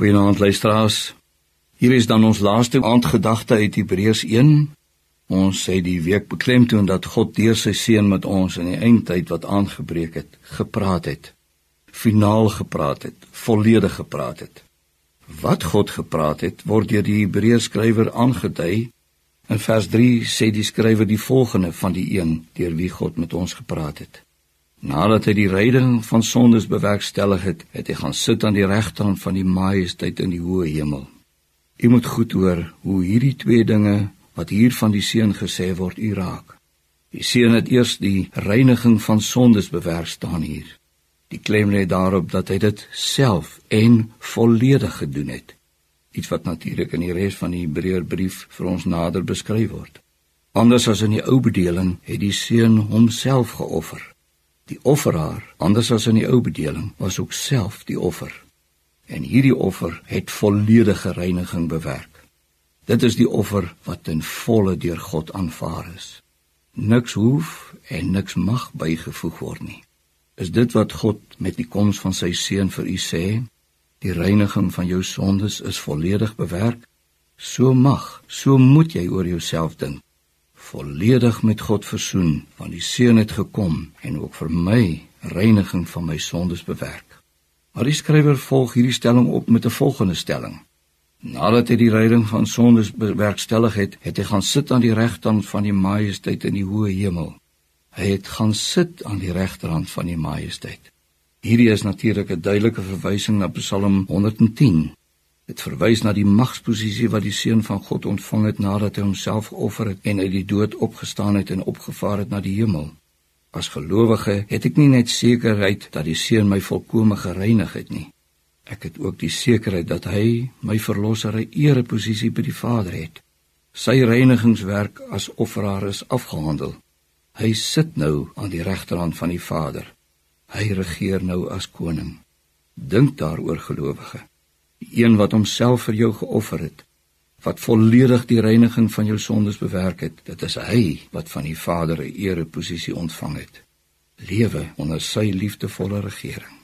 Goeienaand luisteraars. Hier is dan ons laaste aandgedagte uit Hebreërs 1. Ons sê die week beklemtoon dat God deur sy seun met ons in die eindtyd wat aangebreek het, gepraat het. Finaal gepraat het, volledig gepraat het. Wat God gepraat het, word deur die Hebreërs skrywer aangedui. In vers 3 sê die skrywer die volgende van die een deur wie God met ons gepraat het. Nadat hy die ryding van sondes bewerkstellig het, het hy gaan sit aan die regterhand van die Majesteit in die hoë hemel. U moet goed hoor hoe hierdie twee dinge wat hier van die seun gesê word u raak. Die seun het eers die reiniging van sondes bewerk staan hier. Die klem lê daarop dat hy dit self en volledig gedoen het. Iets wat natuurlik in die res van die Hebreërbrief vir ons nader beskryf word. Anders as in die ou bedeling het die seun homself geoffer. Die offeraar, anders as in die ou bedeling, was ook self die offer en hierdie offer het volledige reiniging bewerk. Dit is die offer wat ten volle deur God aanvaar is. Niks hoef en niks mag bygevoeg word nie. Is dit wat God met die koms van sy seun vir u sê? Die reiniging van jou sondes is volledig bewerk. So mag, so moet jy oor jouself dink. Volledig met God versoen, want die seun het gekom en ook vir my reiniging van my sondes bewerk. Maar die skrywer volg hierdie stelling op met 'n volgende stelling. Nadat hy die ryding van sondes bewerkstellig het, het hy gaan sit aan die regterhand van die Majesteit in die hoë hemel. Hy het gaan sit aan die regterhand van die Majesteit. Hierdie is natuurlik 'n duidelike verwysing na Psalm 110. Dit verwys na die magsposisie wat die seun van God ontvang het nadat hy homself geoffer het en uit die dood opgestaan het en opgevaar het na die hemel. As gelowige het ek nie net sekerheid dat die Seun my volkome gereinig het nie. Ek het ook die sekerheid dat hy my verlosser 'n ereposisie by die Vader het. Sy reinigingswerk as offeraar is afgehandel. Hy sit nou aan die regterhand van die Vader. Hy regeer nou as koning. Dink daaroor gelowige. Een wat homself vir jou geoffer het, wat volledig die reiniging van jou sondes bewerk het. Dit is hy wat van die Vader 'n ereposisie ontvang het. Lewe onder sy liefdevolle regering.